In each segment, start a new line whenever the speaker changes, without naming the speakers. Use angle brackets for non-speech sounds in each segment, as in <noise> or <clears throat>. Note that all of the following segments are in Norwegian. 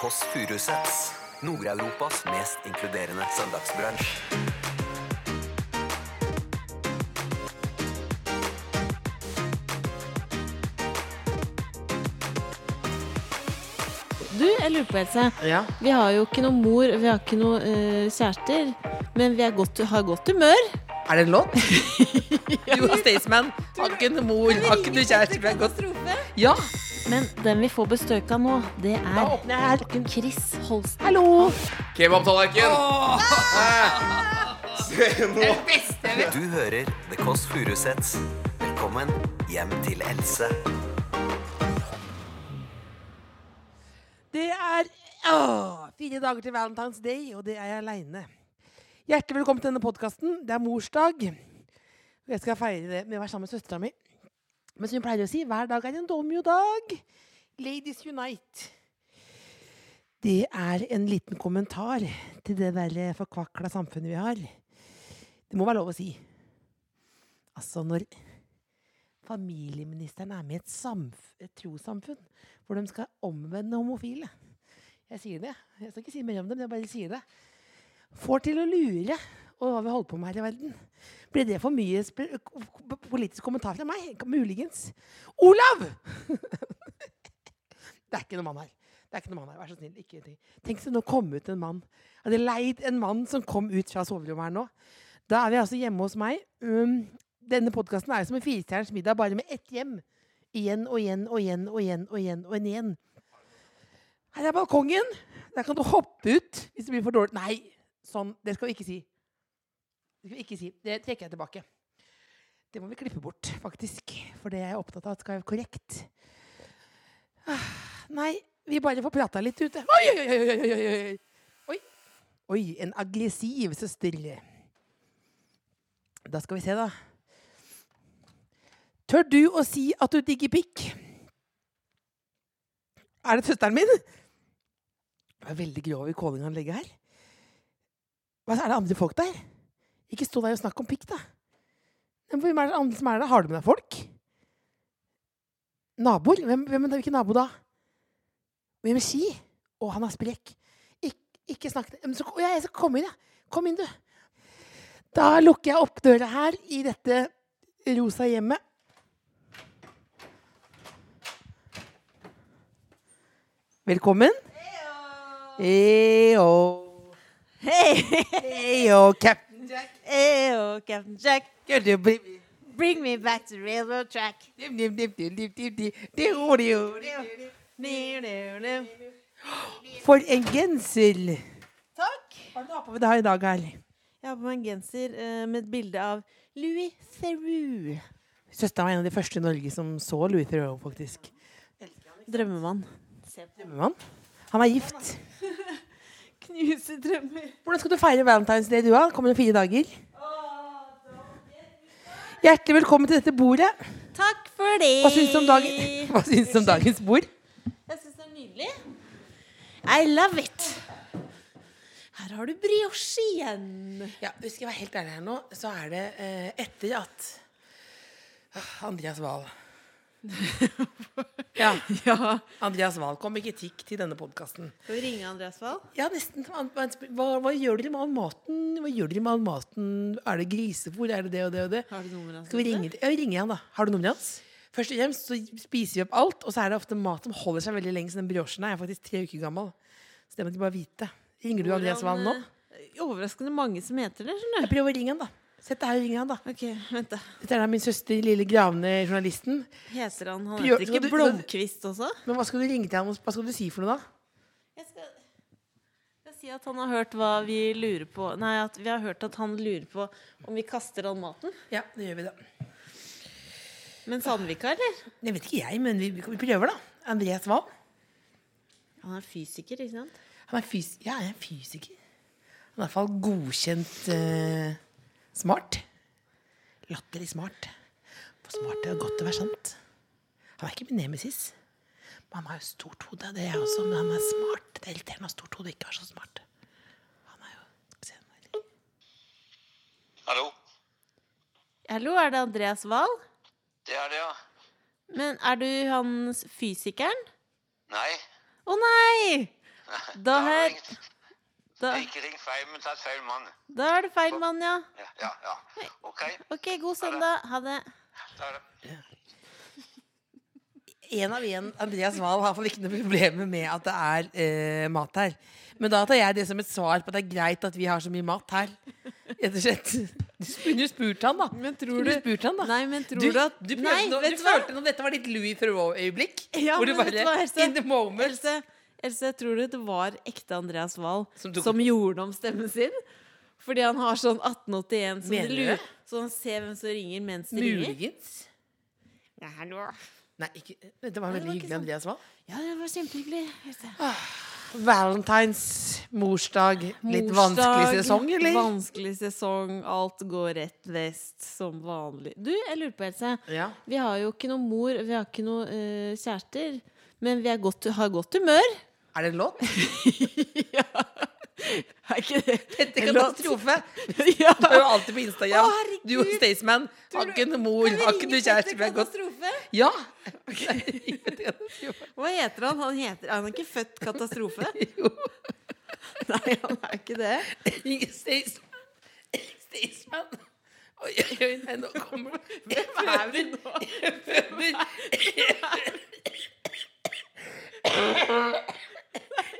Kåss Furuseths. Nord-Europas mest inkluderende søndagsbransj.
Du, jeg lurer på, Else.
Ja.
Vi har jo ikke noe mor, vi har ikke noe uh, kjærester. Men vi er godt, har godt humør.
Er det en låt? <laughs> jo, Staysman. Har ikke noe mor, har ikke noe kjæreste. Vi er godt. Ja.
Men den vi får besøk av nå, det er
åpner.
Chris Holst.
Hallo.
Kebabtallerken! Se nå!
Du hører The Kåss Furuseths. Velkommen hjem til Else.
Det er åh, fire dager til Valentine's Day, og det er jeg aleine. Hjertelig velkommen til denne podkasten. Det er morsdag. Og jeg skal feire det med å være sammen med søstera mi. Men som hun pleier å si, hver dag er en domio-dag. Ladies unite. Det er en liten kommentar til det der forkvakla samfunnet vi har. Det må være lov å si. Altså, når familieministeren er med i et, et trossamfunn hvor de skal omvende homofile Jeg sier det. Jeg skal ikke si mer om det, men jeg bare sier det. Får til å lure og hva vi holder på med her i verden. Blir det for mye politisk kommentar fra meg? Muligens. Olav! <laughs> det er ikke noe mann her. Det er ikke noe mann her. Vær så snill. Ikke, tenk hvis det nå kom ut en mann. Jeg hadde leid en mann som kom ut fra soverommet her nå. Da er vi altså hjemme hos meg. Um, denne podkasten er som en firestjerners middag, bare med ett hjem. Igjen og igjen og igjen og igjen og igjen. og igjen. Her er balkongen. Der kan du hoppe ut hvis det blir for dårlig. Nei, sånn. Det skal vi ikke si. Det skal vi ikke si. Det trekker jeg tilbake. Det må vi klippe bort, faktisk. For det er jeg opptatt av at skal være korrekt. Ah, Nei, vi bare får prata litt ute. Oi, oi, oi, oi, oi. Oi. Oi, en aggressiv søster. Da skal vi se, da. Tør du å si at du digger pikk? Er det søsteren min? Det er veldig grov i callinganlegget her. Hva er det andre folk der? Ikke stå der og snakk om pikk, da. Hvem er det andre som er der? Har du med deg folk? Naboer? Hvem, hvem er hvilken nabo da? Hvem er Ski? Å, han er sprek. Ik ikke snakk Men så, ja, jeg skal komme inn, ja. Kom inn, du. Da lukker jeg opp døra her i dette rosa hjemmet. Velkommen. Heyo.
Hei!
Heyo, Captain Jack.
Eyo, Captain Jack. Bring me back to railroad track.
For en genser!
Takk.
Hva har du på med deg i dag, Erling?
Jeg har på meg en genser eh, med et bilde av Louis Theroux.
Søsteren var en av de første i Norge som så Louis Theroux, faktisk.
Drømmemann.
Drømmemann? Han er gift. <laughs>
Knuser drømmer.
Hvordan skal du feire Valentine's Day, du, da? Kommer det fire dager? Hjertelig velkommen til dette bordet.
Takk for det.
Hva syns du om, dagen? Hva syns du om dagens bord?
Jeg syns det er nydelig. I love it. Her har du brioche igjen.
Ja, Hvis jeg skal være helt ærlig her nå, så er det eh, etter at ah, Andreas Wahl Ja. <laughs>
Ja.
Andreas Wahl kom med kritikk til denne podkasten.
Skal vi ringe Andreas Wahl?
Ja, nesten. Hva, hva gjør dere med all maten? Hva gjør dere med all maten? Er det grisefôr? Er det det og det og det?
Har du nummeret hans?
Skal vi ringe, ja, vi ringer han, da. Har du nummeret hans? Først og fremst så spiser vi opp alt, og så er det ofte mat som holder seg veldig lenge. Så den briochen er faktisk tre uker gammel. Så det må de bare vite. Ringer du Andreas Wahl nå?
eh, Overraskende mange som heter det, skjønner
Jeg prøver å ringe han, da. Sett deg og ring han, da.
Ok, vent da.
Dette er da min søster, lille gravende journalisten.
Heter han Han heter
skal
ikke
du-
Blomkvist også?
Men hva skal du ringe til han? Hva skal du si for noe, da?
Jeg skal, jeg skal si at han har hørt hva vi lurer på Nei, at vi har hørt at han lurer på om vi kaster all maten.
Ja, det gjør vi, da.
Men Sandvika, eller?
Det vet ikke jeg, men vi, vi prøver, da. Andreas Wahl.
Han er fysiker, ikke sant?
Han er fys ja, han er fysiker. Han er i hvert fall godkjent eh, smart. Latterlig smart. For smart er jo godt å være sant. Han er ikke min nemesis. Men han har jo stort hode. Det er jeg også, men han er smart. Det er irriterende å ha stort hode og ikke være så smart. Han er jo skal vi se, han er-
Hallo?
Hallo, er det Andreas Wahl?
Det er det, ja.
Men er du hans fysikeren?
Nei.
Å nei! <laughs> Da
har jeg.
Da,
Ikke ring feil, men ta feil mann.
da er det feil mann, ja.
Ja, ja. ja. OK.
Ok, god søndag. Ha det.
Da er det.
En av en Andreas Wahl har fall ikke noe problemer med at det er eh, mat her. Men da tar jeg det som et svar på at det er greit at vi har så mye mat her. Rett og slett. Du skulle jo spurt han, da.
Men
tror du spurt han, da?
Nei, men tror
Du,
du, at
du, prøvde
Nei,
nå- du følte nå dette var ditt Louis Theroux-øyeblikk?
Ja,
hvor du bare
hva,
In the moment.
Else, Else, tror du det var ekte Andreas Wahl
Som
som, gjorde om stemmen sin? Fordi han har sånn 1881, så,
Mener du
lurer, så han ser hvem som ringer mens det ringer.
Muligens.
Ja, hallo.
Nei, ikke Det var
Nei, det
veldig
var
hyggelig,
sånn.
Andreas Wahl.
Ja, det var kjempehyggelig. Ah,
Valentines, morsdag. Litt vanskelig sesong, eller?
Vanskelig sesong. Alt går rett vest som vanlig. Du, jeg lurer på, Else.
Ja.
Vi har jo ikke noe mor, vi har ikke noe uh, kjærester. Men vi er godt, har godt humør.
Er det en låt? <laughs>
Er ikke det <laughs>
Dette
låt?
katastrofe! <laughs>
ja.
Du er jo alltid på Instagram.
Å,
du og Staysman har ikke noe mor, har ikke noe kjæreste. Er godt
Katastrofe?
Ja!
Hva heter han? Han heter, er han ikke født katastrofe?
Jo.
Nei, han er ikke det.
Staysman. Oi, oi, nei, nå kommer det.
Hvem er vi nå?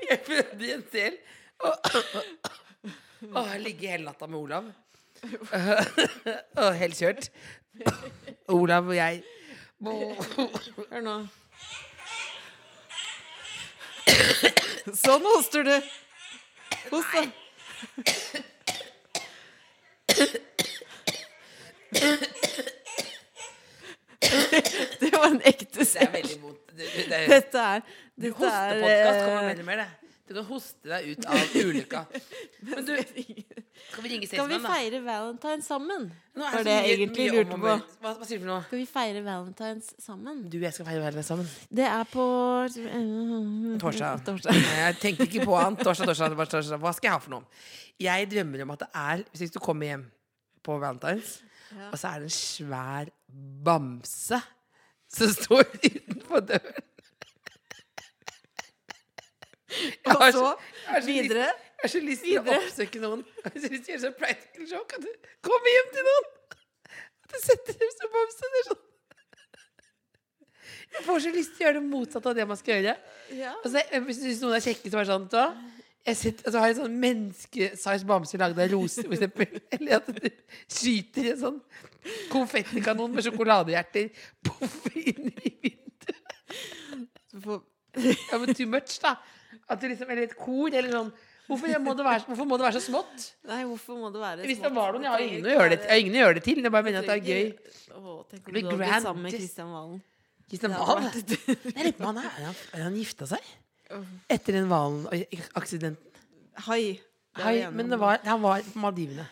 Jeg føder i en sel. Hele natta med Olav. <laughs> og helt kjørt. Olav og jeg
Hør nå. <coughs> Sånn hoster du. Host, da. Det var en ekte
Det er veldig vondt. Det, det, det,
Dette er Dette
hostepodkast kommer
er
veldig mer, det. Du kan hoste deg ut av <laughs> ulykka. Men du, skal vi ringe
Skal vi
da?
feire valentines sammen?
Nå er
det jeg egentlig lurte på.
Hva, hva sier du for noe?
Skal vi feire valentines sammen?
Du og jeg skal feire valentines sammen.
Det er på
Torsdag. <laughs>
Torsdag. <laughs>
Jeg tenkte ikke på han. Torsdag, torsdag, torsdag, torsdag. Hva skal jeg ha for noe? Jeg drømmer om at det er Hvis du kommer hjem på Valentine's,
Ja.
og så er det en svær bamse som står utenfor døren. <laughs>
Og så videre.
Jeg har så lyst til å oppsøke noen. <laughs> Jeg har så lyst til å gjøre sånn practical joke. At du kommer hjem til noen. At du setter dem som bamse. Det er sånn. Jeg får så lyst til å gjøre det motsatte av det man skal gjøre.
Ja.
Altså, hvis, hvis noen er kjekke, så er det sånn da, jeg sitter, altså, har en sånn menneskesize bamse lagd av roser, for eksempel. <laughs> Eller at du skyter en sånn konfettikanon med sjokoladehjerter poff inn i vinduet. Ja, men too much, da. At det liksom, eller et kor, eller sånn. Hvorfor må det være, hvorfor må det være så smått?
Nei, hvorfor må det være
Hvis det var noen, jeg har ingen å gjøre det, jeg ingen å gjøre det til. Jeg bare mener at det er gøy.
Åh, tenk om du hadde blitt sammen med. Kristian Valen.
Kristian Valen? Jeg lurer på om han er, er han, er han gifta seg? Etter den Valen-aksidenten.
Hai.
Hei, men det var, han var på Maldivene.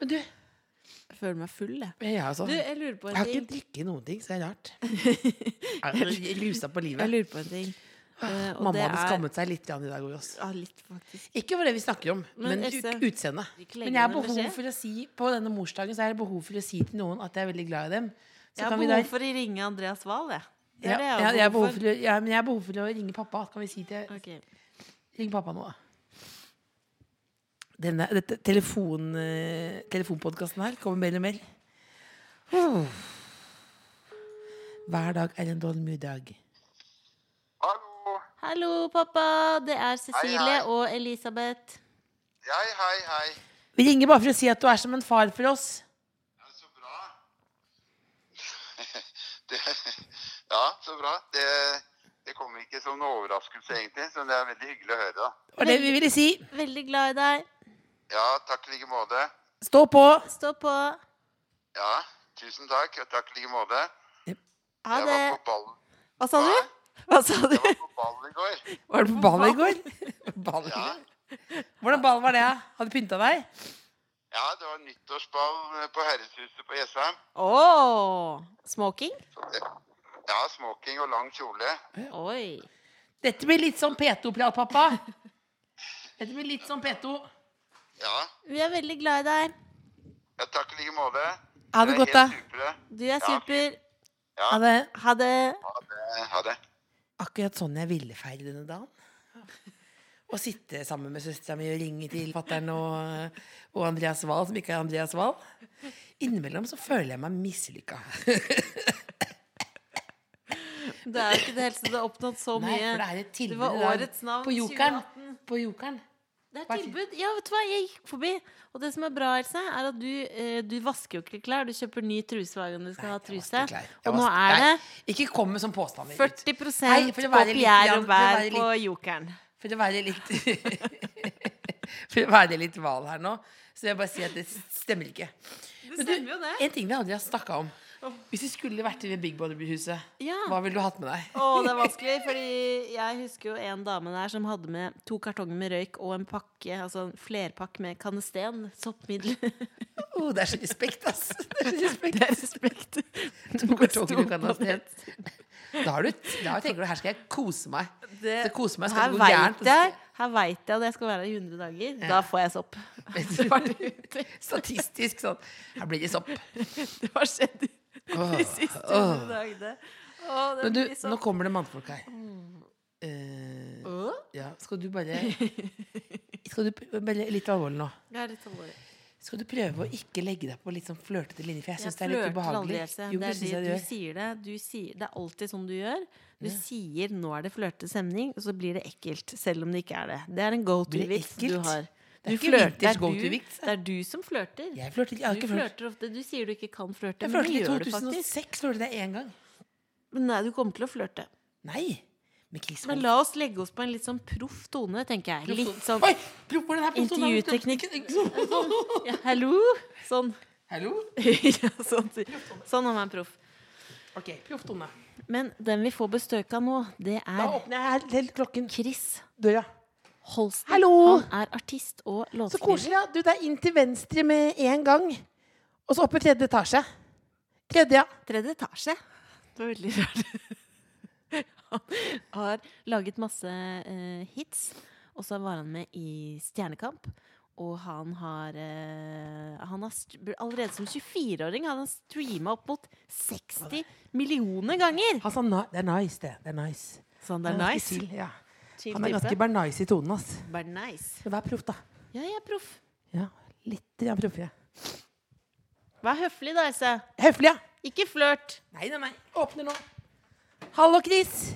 Men du,
Jeg føler meg full, jeg.
jeg, altså,
Du, jeg lurer på
jeg har ikke drukket noen ting, så det er rart. <laughs> Jeg er rusa på
Jeg lurer på en ting. Eh, og
Mamma
det
hadde
er-
skammet seg litt i dag også.
Ja, litt.
Ikke for det vi snakker om,
Men
men, utseendet. Men jeg har behov for å si på denne morsdagen Så er det behov for å si til noen at jeg er veldig glad i dem. Så
Jeg har
kan vi
behov
da-
for å ringe Andreas Wahl, jeg.
Ja,
jeg
jeg behov
behov
for å, ja, men jeg har behov for å ringe pappa. Kan vi si til
okay.
Ring pappa nå, da. Denne dette telefon, uh, telefonpodkasten her kommer mer og mer. Uh. Hver dag er en dårlig dag.
Hallo.
Pappa. Det er Cecilie
hei.
og Elisabeth.
Hei, hei, hei.
Vi ringer bare for å si at du er som en far for oss.
Ja, så bra. <laughs> Det, ja, så bra. Det, det kommer ikke som noen overraskelse, egentlig, så det er veldig hyggelig å høre. da.
Det var det vi ville si.
Veldig glad i deg.
Ja, takk i like måte.
Stå på.
Stå på.
Ja, tusen takk, og takk i like måte.
Ha
Jeg var på ballen,
Hva sa du? Hva sa du?
jeg var på ballen i går.
Var du på ball i går? <laughs> Ball
Ja.
Hvordan ball var det? Hadde du pynta deg?
ja det var nyttårsball på Herreshuset på Jessheim.
Åh, smoking?
Ja, smoking og lang kjole.
Oi.
Dette blir litt sånn P2-prat, pappa. Dette blir litt sånn P2.
Ja,
Vi er veldig glad i deg.
ja takk i like måte.
Ha det godt, da.
Du er super.
Ja,
Ha det.
Ha det.
ha det. Ha det.
Akkurat sånn jeg ville feire denne dagen. å sitte sammen med søstera mi og ringe til fatter'n og, og Andreas Wahl, som ikke er Andreas Wahl. Innimellom så føler jeg meg mislykka.
Det er ikke det helste. Du har oppnådd så
Nei,
mye.
for det er et tilbud
Det var årets navn
på Jokeren.
2018.
På Jokeren.
Det er tilbud. Ja, vet du hva, jeg gikk forbi. Og det som er bra, Else, er at du, eh, du vasker jo ikke klær. Du kjøper ny truse hver gang du skal ha
Jeg
truse.
vasker klær. Jeg
Og nå
vasker-
er det
Nei, Ikke kom med sånne påstander.
40
Nei, for
på
være litt
Pierre
grann-
og Bær på Jokeren.
For å være litt <laughs> For å være litt hval her nå, så vil jeg bare si at det stemmer ikke.
Det stemmer jo det.
En ting vi aldri har snakka om. Hvis du skulle vært i det Big Brother-huset,
Ja.
hva ville du hatt med deg?
Å, det er <laughs> vanskelig, fordi jeg husker jo en dame der som hadde med to kartonger med røyk og en pakke, altså en flerpakk med kanesten, soppmiddel.
Oh, det er så respekt, ass. <laughs> Det er så respekt.
Det er respekt. <laughs>
To kartonger med kanesten. Da, har du, da tenker du her skal jeg kose meg.
Det,
så kose meg, skal
her
det gå gærent?
jeg, her vet jeg at jeg skal være her i 100 dager. Da får jeg sopp. Var
Statistisk sånn. Her blir det sopp.
det har skjedd <laughs> de siste. 100 dagene. Å,
Men du,
blir
nå kommer det mannfolk her. Eh,
Åh?
ja, skal du bare <laughs> Skal du bare Litt alvorlig nå.
Er litt alvorlig.
Skal du prøve å ikke legge deg på litt sånn flørtete linje? For jeg syns det er litt ubehagelig. Jo,
Det er det
du
du sier det. Du sier, det er alltid sånn du gjør. Du sier 'nå er det flørtete stemning', og så blir det ekkelt. Selv om det ikke er det. Det er en go to-vits du har.
Det er
Du flørter- er
go
du-
to-vits,
Det er du som flørter.
Jeg flørter. Jeg har
Du flørter ofte. Du sier du ikke kan flørte,
Jeg
men
flørtet
du
i
gjør det faktisk.
2006. Flørtet jeg én gang.
Men nei, du kommer til å flørte.
Nei.
Men la oss legge oss på en litt sånn proff tone, tenker jeg. Litt sånn
Oi!
Intervjuteknikk. Ja, hallo! Sånn.
Hallo? <laughs>
ja, sånn. Sånn er man proff.
Ok, proff tone.
Men den vi får besøk av nå, det er
jeg.
Chris
Døra.
Holsten.
Hallo!
Han er artist og
Så koselig. ja. Du, det er inn til venstre med en gang. Og så opp i tredje etasje. Tredje, ja.
Tredje etasje. Det var veldig rart. <laughs> Han har laget masse uh, hits, og så var han med i Stjernekamp. Og han har, uh, han har Allerede som 24-åring hadde han streama opp mot 60 millioner ganger!
Han sa det er nice, det. Det er nice.
Sånn, det er nice.
ja.
Chill
Han er ganske bernice i tonen, ass.
Bare nice.
Vær proff, da.
Ja, jeg er proff.
Ja, litt ja, proff, ja.
Vær høflig, da, Else.
Høflig, ja.
Ikke flørt.
Nei, nei, nei. Åpner nå. Hallo, Chris.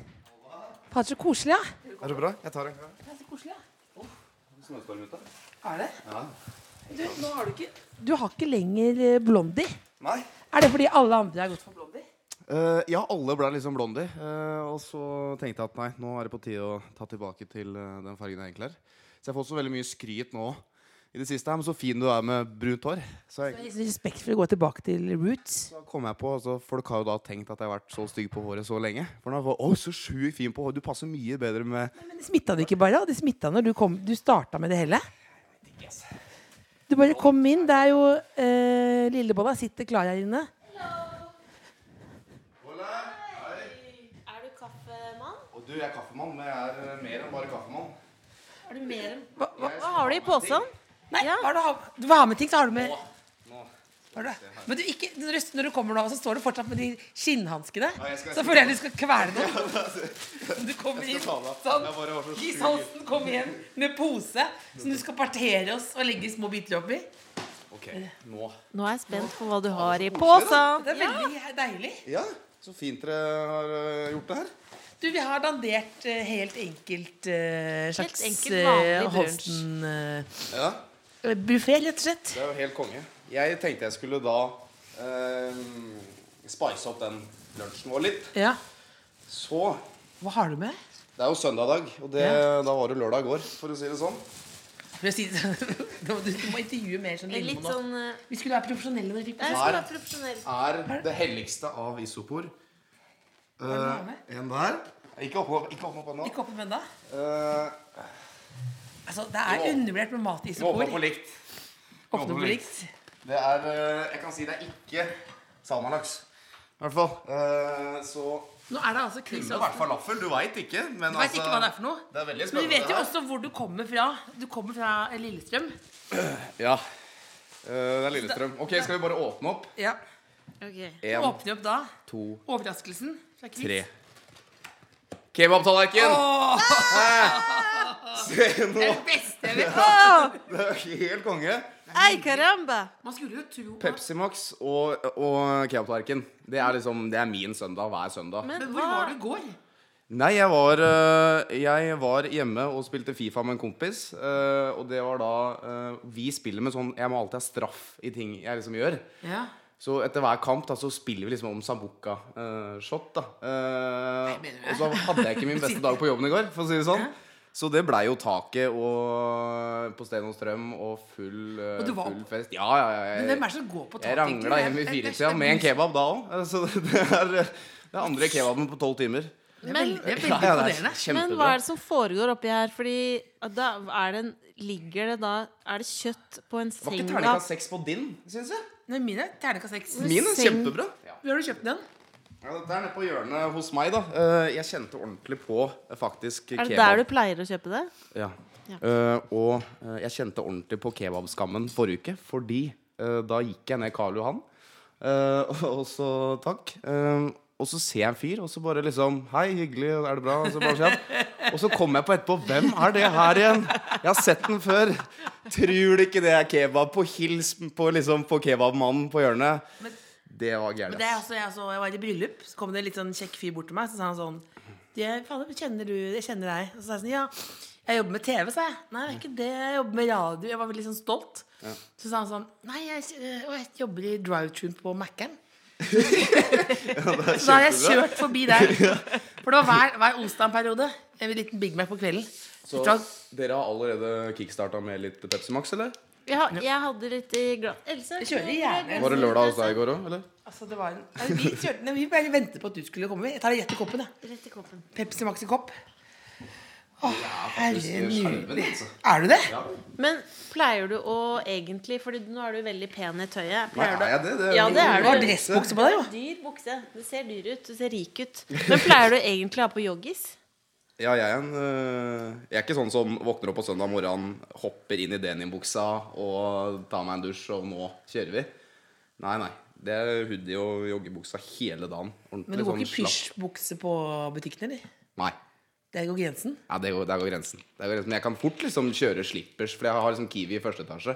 Fader, så koselig, ja.
Er det bra? Jeg tar en.
Det er så koselig, ja.
Snøstorm ute?
Er det?
Ja.
Du, nå har du ikke Du har ikke lenger eh, Blondie.
Nei.
Er det fordi alle andre har gått for Blondie?
Eh, ja, alle ble liksom blondie. Uh, og så tenkte jeg at nei, nå er det på tide å ta tilbake til uh, den fargen jeg egentlig er. Så jeg har fått så veldig mye skryt nå i det siste. Men så fin du er med brunt hår. Så
jeg, så
jeg,
liksom respekt for å gå tilbake til roots.
så kom jeg på altså, Folk har jo da tenkt at jeg har vært så stygg på håret så lenge. For nå var Å, så sjukt fin på håret. Du passer mye bedre med
Men det smitta du ikke bare? Det smitta når du, kom, du starta med det hele? Du bare kom inn. Det er jo Lillebolla sitter klar her inne.
Er du kaffemann?
Og du, jeg er kaffemann, men jeg er eh, mer enn bare kaffemann.
Er du mer enn
Hva, hva?
Hva har du i posen?
Nei,
Ja.
hva er det du har Du med ting, så har du med
Nå.
har du, Men du, ikke, når du- når du kommer nå, så står du fortsatt med de skinnhanskene.
Ja, jeg skal-
Så føler jeg du skal kvele noen. <laughs> Du kommer inn
Jeg skal ta det
sånn.
Jeg bare var så
Chris
sjuk.
Holsten kommer igjen med pose som du skal partere oss og legge små biter oppi.
Ok, nå.
Nå er jeg spent på hva du har i posen.
Det er veldig deilig.
Ja, så fint dere har eh, gjort det her.
Du, vi har dandert eh, helt enkelt uh, slags
enkelt,
eh,
vanlig brunch.
Ja,
Holsten-buffé, rett og slett.
det er jo helt konge. Jeg tenkte jeg skulle da eh, spice opp den lunsjen vår litt.
Ja.
Så
Hva har du med?
Det er jo søndag i dag, og det,
Ja.
da var det lørdag i går, for å si det sånn.
For å si det sånn, <laughs> du må- du må intervjue mer sånn
Litt
Lillemo nå.
sånn eh,
Vi skulle være profesjonelle. når vi fikk
Jeg
besøk.
skal være profesjonell.
Er det helligste av isopor. Eh, en der. Ikke åpne opp, ikke opp ennå.
Ikke åpne ennå.
Uh,
Altså, det er
Jo.
undervurdert med mat i
isopor. Åpne på likt.
Åpne på likt.
Det er eh, Jeg kan si det er ikke salmalaks. I hvert fall. Uh, så
Nå er det altså Chris
kunne det vært falafel. Du veit ikke. Men
Du vet ikke hva det er for noe?
Det er veldig
Men
du
vet jo også hvor du kommer fra. Du kommer fra Lillestrøm. <clears throat>
Ja. Eh, det er Lillestrøm. Ok, skal vi bare åpne opp?
Ja.
Ok.
En,
Åpne opp da.
to,
Overraskelsen.
Tre. Kebabtallerken!
Åh!
Se nå!
Beste jeg vet.
Åh,
Det er helt konge.
ei caramba!
Man skulle jo tro at-
Pepsi Max og, og kebabtallerken. Det er liksom, det er min søndag hver søndag.
Men
Men hvor var du i går?
Nei, jeg var, øh, jeg var hjemme og spilte Fifa med en kompis. øh, og det var da øh, Vi spiller med sånn Jeg må alltid ha straff i ting jeg liksom gjør.
Ja.
Så etter hver kamp da, så spiller vi liksom om Sambuca-shot. da Eh, og så hadde jeg ikke min beste dag på jobben i går, for å si det sånn. Så det blei jo taket og på Sten og Strøm og full, øh,
Og du var-
full fest. Ja, ja, ja.
Men
Jeg,
hvem er det som går på tak?
jeg rangla hjem i firetida med en kebab da òg. <laughs> Så det er det er andre kebaben på tolv timer. <laughs>
Er
Men-. Men hva er det som foregår oppi her? Fordi da er det en, ligger det da Er det kjøtt på en seng?
Var
ikke
terningkast seks på din, syns jeg?
Nei, mine er terningkast seks.
Min er kjempebra.
Hvor har du kjøpt den?
Ja, det er nede på hjørnet hos meg, da. Eh, Jeg kjente ordentlig på faktisk kebab.
Er det
kebab.
der du pleier å kjøpe det?
Ja.
Ja.
Uh, og uh, jeg kjente ordentlig på kebabskammen forrige uke, fordi uh, da gikk jeg ned Karl Johan. Eh, <laughs> og så takk. Eh, og så ser jeg en fyr, og så bare liksom Hei, hyggelig, er det bra? Og så, bare sier han. Og så kom jeg på etterpå Hvem er det her igjen? Jeg har sett den før. Tror du ikke det er kebab? På hils på, liksom, på kebabmannen på hjørnet. Det var
Men
gærent.
altså, jeg, altså, jeg var i bryllup, så kom det en litt sånn kjekk fyr bort til meg. Så sa han sånn Fader, kjenner du Jeg kjenner deg. Og så sa jeg sånn Ja, jeg jobber med TV, sa jeg. Nei, det er ikke det. Jeg jobber med radio. Jeg var veldig sånn stolt. Så sa han sånn Nei, jeg, og jeg jobber i drive-tune på Mækkern. <laughs> så da har jeg kjørt forbi der. <laughs> For det var hver, hver onsdag en periode. En liten Big Mac på kvelden.
Så dere har allerede kickstarta med litt Pepsi Max, eller?
Ja, jeg hadde litt i glass Else?
Jeg kjører gjerne.
Var det lørdag hos deg i går òg, eller?
Altså, det var en, vi, kjørte, nei, vi bare ventet på at du skulle komme. Jeg tar rett i koppen. Jeg.
Rett i koppen.
Pepsi Max i kopp. Å, herre nydelig.
altså.
Er du det?
Men pleier du å egentlig Fordi nå er du veldig pen i tøyet. Pleier
Nei, er det? Det
Ja, det er
Du har
du.
dressbukse på deg, jo.
Dyr bukse. Det ser dyr ut. Du ser rik ut. Men pleier du egentlig å ha på joggis?
Ja, jeg er en øh, Jeg er ikke sånn som våkner opp på søndag morgen, hopper inn i denimbuksa og tar meg en dusj, og nå kjører vi. Nei, nei. Det er hoodie og joggebuksa hele dagen. Ordentlig
Men du går
sånn
ikke pysjbukse på butikken, eller?
Nei.
Der går grensen.
Ja, det går, der går grensen. Det går grensen. Men jeg kan fort liksom kjøre slippers, for jeg har liksom Kiwi i første etasje.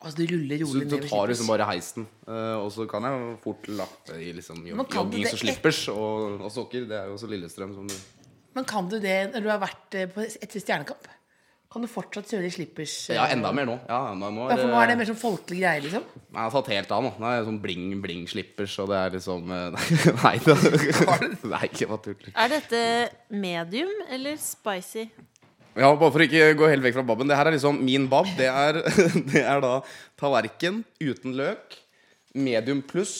Altså, du ruller
Så du tar liksom bare heisen, Uh, og så kan jeg fort lappe i liksom joggings og slippers og, og sokker. Det er jo også Lillestrøm som du
Men kan du det når du har vært eh, på, etter Stjernekamp? Kan du fortsatt kjøre i slippers? eh,
Ja, enda mer nå. Ja, nå, nå
Ja, for nå er det
det
mer sånn folkelig greie, liksom?
Nei, jeg har tatt helt av nå. Nå er det sånn bling-bling-slippers, og det er liksom eh, <laughs> Nei, det, Nei, ikke bare tull.
Er dette medium eller spicy?
Ja, bare for å ikke gå helt vekk fra babben. Det her er liksom min bab. Det er, <laughs> det er da tallerken uten løk, medium pluss,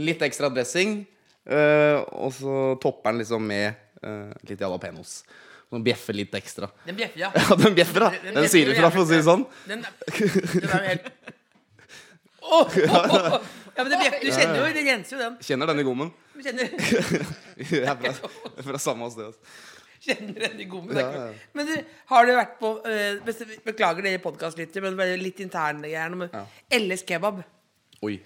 litt ekstra dressing, eh, og så topper den liksom med eh, litt jalapeños. Den bjeffer litt ekstra. <laughs>
Den bjeffer, ja.
Ja, den bjeffer, da.
Den
Den
den
sier ifra, for å si det sånn.
Den, den er jo helt. Ja, men det bjeffer, du kjenner jo, det renser jo den.
Kjenner den i gommen.
Du kjenner, <laughs>
Jeg er fra, fra samme sted. Altså.
kjenner den i gommen.
Ja, ja.
Men du, har du vært på uh, Beklager dere podkastlyttere, men bare litt interne greier. Ja. LS Kebab
Oi.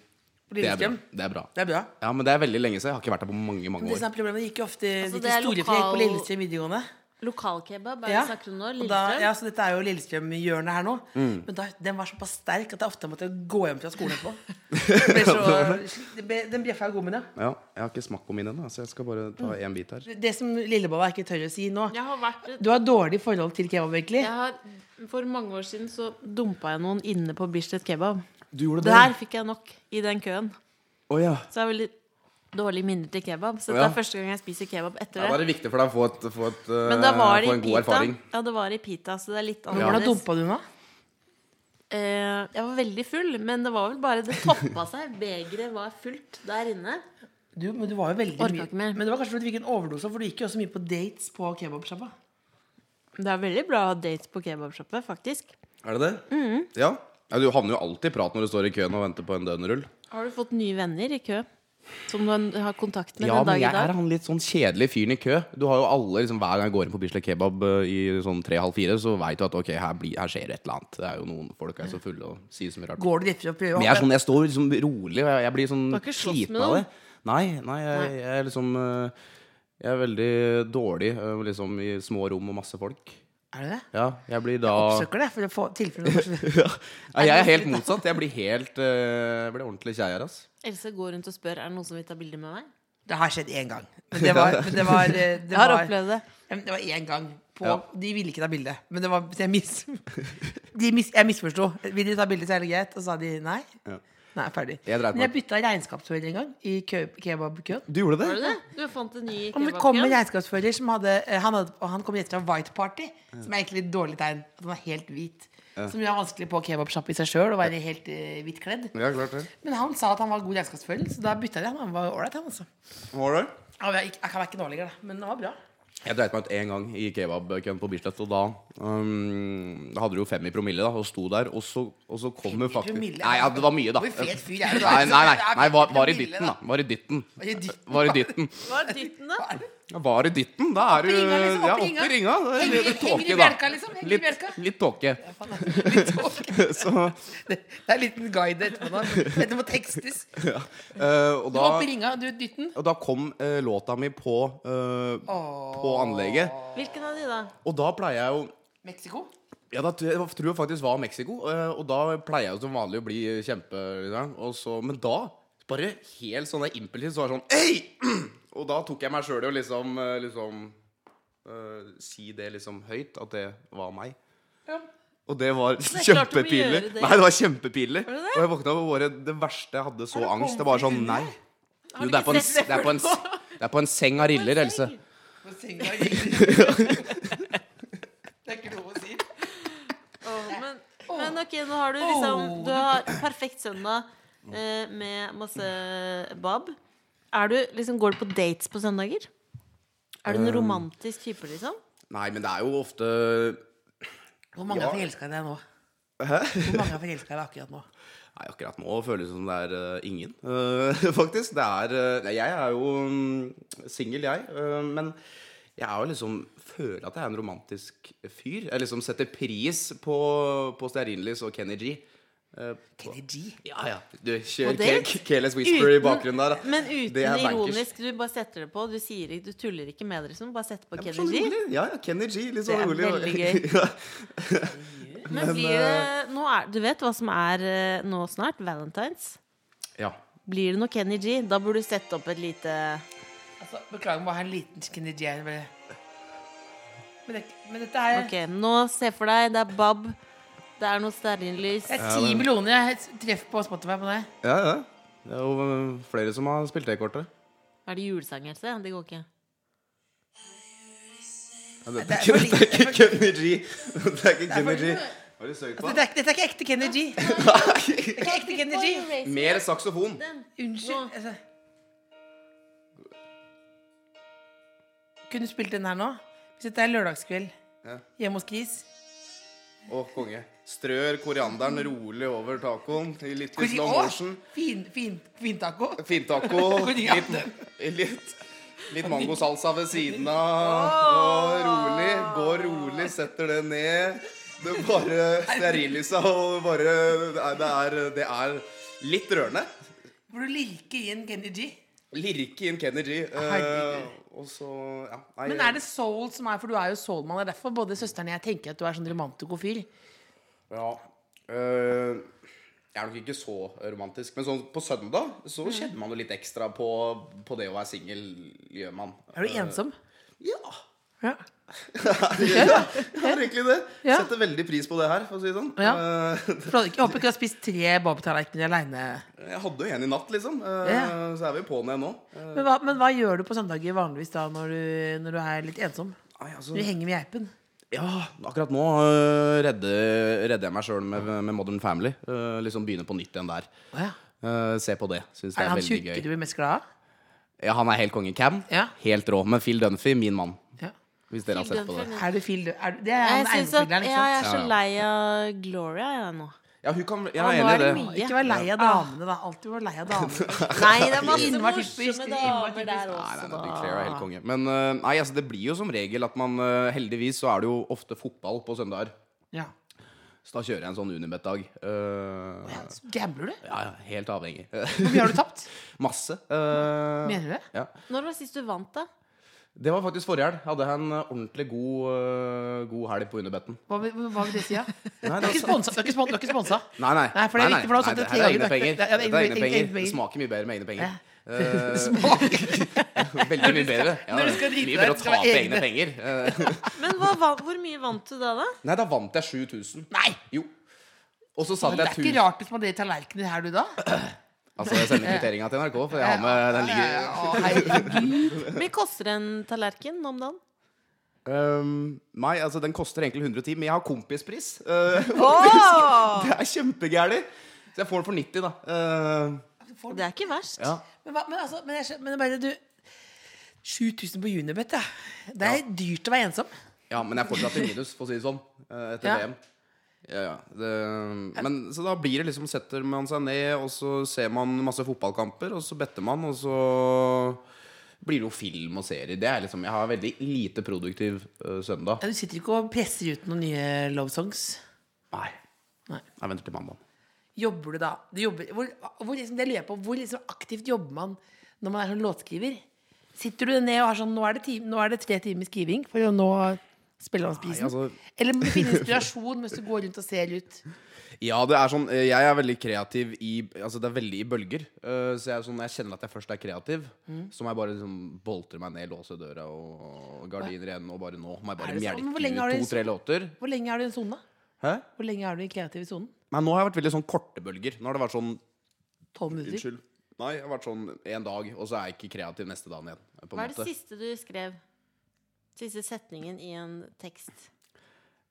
Det er.
Lillestrøm.
Det er bra.
Det er bra.
Ja, men det er veldig lenge siden. Jeg har ikke vært der på mange, mange
Det
år.
som er problemet, det gikk jo ofte
Altså, det er
lokal... på Lillestrøm videregående.
Lokalkebab er
Ja.
nå?
Da, ja, så dette er jo Lillestrøm-hjørnet her nå.
Mm.
Men da, den var såpass sterk at jeg ofte måtte gå hjem fra skolen etterpå. <laughs> Så, ble, den bjeffa i gommen, ja.
Ja, jeg har ikke smakt på min ennå, så jeg skal bare ta
Mm.
bit her.
Det som Lillebolla ikke tør å si nå
Jeg har vært
Du har dårlig forhold til kebab, egentlig.
jeg har, For mange år siden så dumpa jeg noen inne på Bislett kebab.
Du gjorde
Der fikk jeg nok i den køen.
Oh, ja.
Så jeg har veldig dårlige minner til kebab. Så
Ja.
det er første gang jeg spiser kebab etter
ja. Da er
det.
det viktig for deg å få, et, få, et, eh,
Men da var det
få en god
pita.
erfaring.
Ja, det var i pita, så det er litt
annerledes. Hvordan dumpa du den, da?
Eh, jeg var veldig full, men det var vel bare Det toppa seg. Begeret var fullt der inne.
Du, men du var jo veldig
Orka
mye
ikke mer.
Men det var kanskje fordi du fikk en overdose, for du gikk jo også mye på dates på kebabsjappa.
Det er veldig bra dates på kebabsjappe, faktisk.
Er det det?
Mm.
Ja. Ja. Du havner jo alltid i prat når du står i køen og venter på en døgnrull.
Har du fått nye venner i kø? Som du har kontakt med
Ja,
den dag i dag?
Ja, men jeg er han litt sånn kjedelige fyren i kø. Du har jo alle, liksom Hver gang jeg går inn på Bislett Kebab eh, i sånn tre-halv fire, så veit du at ok, her, blir, her skjer et eller annet. Det er jo noen folk er så fulle og sier så mye rart.
Går du litt for å prøve
Men jeg, er sånn, jeg står liksom rolig, og jeg, jeg blir sånn sliten av det. Nei, nei, jeg, jeg er liksom eh, Jeg er veldig dårlig eh, liksom i små rom og masse folk.
Er det det?
Ja, jeg blir da
Oppsøker det for å få tilfelle noe <laughs>
ja, Jeg <laughs> er helt motsatt. Jeg blir helt uh, Jeg blir ordentlig kjeier, altså.
Else går rundt og spør Er det noen som vil ta bilde med meg.
Det har skjedd én gang. Men det var, men det var, eh, <laughs> det
Jeg har
var,
opplevd det.
Det var én gang. På,
Ja.
De ville ikke ta bilde. Men det var, jeg, mis, de mis, jeg misforsto. Vil de ta bilde, så er det greit. Og så sa de nei.
Ja.
Nei, ferdig.
Jeg
Men jeg bytta regnskapsfører en gang i kø- kebabkøen.
Du gjorde
Var
det?
det det? Du fant en ny
Og det kom en
kebabkø?
regnskapsfører som hadde, eh, han hadde Og han kom rett fra White Party, som er egentlig et dårlig tegn. At han er helt hvit. Som gjør vanskelig på kebabsjappe i seg sjøl å være helt uh, hvitt kledd.
Ja, klart det.
Men han sa at han var god regnskapsfører, så da bytta jeg han. Han var ålreit, han altså.
Var det?
Ja, Jeg, jeg kan være ikke nå lenger, da, men det var bra.
Jeg dreit meg ut én gang i kebabkøen på Bislett, og da um, da hadde du jo fem i promille, da, og sto der, og så, og så kommer faktisk
promille?
Nei, ja, det var mye, da.
Hvor fet fyr er du?
Nei, nei, nei, nei var, var i
ditten,
dytten, da. Var i dytten.
Var i
ditten, da?
Ja, Var i dytten. Da er du
Opp i ringa, liksom,
Ja,
opp i
ringa. Litt tåke, da.
liksom,
Litt, litt tåke. <laughs>
Det er en liten guide etterpå. Dette må tekstes. <laughs>
ja. Uh, og,
Du opp i ringa, du dytten.
og da kom uh, låta mi på, eh, på anlegget.
Hvilken av de, da?
Og da pleier jeg jo
Mexico?
Ja, da tror jeg, jeg tror jeg faktisk var Mexico. Og da pleier jeg jo som vanlig å bli kjempe liksom. og så, Men da, bare helt sånn impulsivt, så var det sånn Ei! <clears throat> Og da tok jeg meg sjøl i å liksom, eh, liksom uh, Si det liksom høyt, at det var meg.
Ja.
Og det var kjempepinlig.
det.
Nei, det var kjempepinlig. Og jeg våkna og bare Det verste jeg hadde så
det
angst. Det var sånn Nei. Jo, det er på en, det er på en, det er på en seng av riller, Else.
På seng av <laughs> riller. Det er ikke lov å si.
Oh, men, men ok, nå har du liksom Du har perfekt søndag eh, med masse bab. Er du, liksom, går du på dates på søndager? Er du en
Um,
romantisk type, liksom?
Nei, men det er jo ofte
Hvor mange
Ja.
er forelska i deg nå?
Hæ?
Hvor mange er forelska i deg akkurat nå?
Nei, akkurat nå føles det som det er eh, ingen, eh, <laughs> faktisk. Det er eh, nei, Jeg er jo um, singel, jeg. eh, men jeg er jo liksom føler at jeg er en romantisk fyr. Jeg liksom setter pris på, på stearinlys og Kenny G. Eh,
Kenny G.
Ja, ja. Du, kjører Careless Whisper i bakgrunnen der. da.
Men
Det
uten ironisk. Du bare setter det på. Du, sier, du tuller ikke med det, liksom. Bare setter på
Ja,
Kenny G.
rolig. Ja, ja, Kenny G. Litt
Det
sånn
er
rolig.
veldig gøy. <laughs>
Ja.
Men blir det nå er, Du vet hva som er eh, nå snart? Valentines.
ja.
Blir det noe Kenny G? Da burde du sette opp et lite
Altså, beklager, må ha en liten Kenny G. her. Men, det, men dette er
Ok, nå se for deg, det er Bob. Det er noe stearinlys.
Det er ti millioner jeg treffer på Spotify på det.
ja, ja. Det er jo eh, flere som har spilt det kortet.
Er det julesang, Else? Det går ikke.
Ja, dette,
Det
er ikke, dette er ikke Kenny G. Det er ikke Kenny G.
lite.
Har du søkt på?
Altså, dette, er, dette er ikke ekte Kenny G. <laughs> Det er ikke ekte Kenny G.
Mer saksofon.
Unnskyld. Altså. Kunne du spilt den her nå? Hvis dette er lørdagskveld
Ja.
hjemme hos Chris.
Å, konge. Strør korianderen rolig over tacoen i litt i slow motion.
Fin, fin, fin taco.
Fintaco. <laughs> Litt, litt, litt mangosalsa ved siden av. Og rolig. Går rolig, setter det ned. Det bare sterilisa og bare det er, det, er, litt rørende.
Hvor du lirker inn Kenny G.
Lirke inn Kennedy. Eh, og så ja, nei,
Men er det soul som er For du er jo soulmann. Det er derfor både søsteren og jeg tenker at du er sånn romantiko-fyr.
Ja. Uh, jeg er nok ikke så romantisk. Men sånn på søndag så
Mm.
kjenner man jo litt ekstra på, på det å være singel. Gjør man.
Er du ensom?
Ja.
Ja.
Jeg har egentlig det.
Ja.
Setter veldig pris på det her, for å si det sånn.
Ja.
Eh,
For ikke- Jeg håper ikke du har spist tre babtallerkener aleine.
jeg hadde jo en i natt, liksom. Eh,
Ja.
Så er vi på'n igjen nå. Eh,
Men, hva- men hva gjør du på søndager vanligvis da når du, når du er litt ensom?
Ai, altså,
du henger med geipen?
ja, akkurat nå uh, redder, redder jeg meg sjøl med, med Modern Family. Uh, liksom Begynne på nytt igjen der.
Oh, ja.
uh, se på det. Syns det
Er det
er
han tjukke du blir mest glad av?
Ja, Han er helt konge. Cam.
Ja.
Helt rå. Men Phil Dunphy, min mann. Hvis dere har sett på det.
Er du Phil er Det er
Jeg,
han
synes at,
eiendomsmegleren,
ja,
ikke
jeg
sant?
er så
Ja, ja.
lei av Gloria jeg nå.
Ja, hun kan, jeg er
nå
enig
er
i
det
det.
mye.
Ikke vær lei av damene, da. Alltid vær lei av damene. <laughs>
Nei, det er masse
typisk,
morsomme damer der
typisk.
Nei,
også,
nei, nei. Big Claire er helt konge. Men eh, nei, altså, det blir jo som regel at man eh, Heldigvis så er det jo ofte fotball på søndager.
Ja.
Så da kjører jeg en sånn Unibet-dag. Eh,
Gambler du?
ja, ja, helt avhengig.
Hvor mye har du tapt? <laughs>
Masse. Eh,
Mener du det?
ja.
Når var sist du vant, da?
Det var faktisk forrige helg. Hadde jeg en ordentlig god, uh, god helg på Underbetten.
Hva, vil- hva vil det si, da? Du er ikke sponsa? Du er ikke spon- du er ikke sponsa?
Nei, nei.
Nei, for det er viktig, for da har du det
her er egne penger.
Det er
Dette er egne
egne-
penger.
penger.
Det smaker mye bedre med egne penger. Eh, <laughs>
Smaker. <laughs>
veldig mye bedre. Ja, <laughs>
Når du skal drite
mye
deg,
bedre å
skal på
tape
være
egne penger. Eh,
Men hva, va- hvor mye vant du da, da?
Nei, da vant jeg 7000.
Nei!
Jo. Og så satt
Det er ikke
1000
rart du spanderer tallerkener her, du, da.
Altså, jeg sender kvitteringa til NRK, for jeg har med den ligger
Hvor mye koster en tallerken om dagen?
um, Nei, altså, den koster egentlig 110, men jeg har kompispris. Uh,
oh!
det er kjempegærlig. Så jeg får den for 90, da. Uh,
Det er ikke verst.
ja.
Men, men, altså, men, jeg, men bare du 7000 på Unibet, ja. Det er dyrt å være ensom.
ja, men jeg er fortsatt i minus, for å si det sånn, eh, etter
Ja.
VM. Ja, ja. Det, men så da blir det liksom Setter man seg ned, og så ser man masse fotballkamper, og så better man, og så blir det jo film og serie. Det er liksom Jeg har veldig lite produktiv uh, søndag.
Ja, du sitter ikke og presser ut noen nye love songs.
Nei.
Nei.
Jeg venter til mandag.
Jobber du da? Du jobber, hvor, hvor, liksom, det lurer på, hvor liksom aktivt jobber man når man er sånn låtskriver? Sitter du ned og har sånn Nå er det, time, nå er det tre timer skriving for å nå Spellemannsprisen?
Nei, altså-
Eller må du finne <laughs> inspirasjon mens du går rundt og ser ut?
Ja, det er sånn eh, Jeg er veldig kreativ i Altså, det er veldig i bølger. Uh, så jeg, sånn, jeg kjenner at jeg først er kreativ,
Mm.
så må jeg bare liksom boltre meg ned, låse døra og gardiner igjen, og bare nå må jeg bare
det sånn?
To-tre låter.
Hvor lenge er du i en sone?
Hæ?
Hvor lenge er du i kreativ sone?
Nei, nå har jeg vært veldig sånn korte bølger. Nå har det vært sånn
Tolv minutter?
Unnskyld. Nei, jeg har vært sånn en dag, og så er jeg ikke kreativ neste dagen igjen. På
Hva er det
måte.
siste du skrev? Siste setningen i en tekst?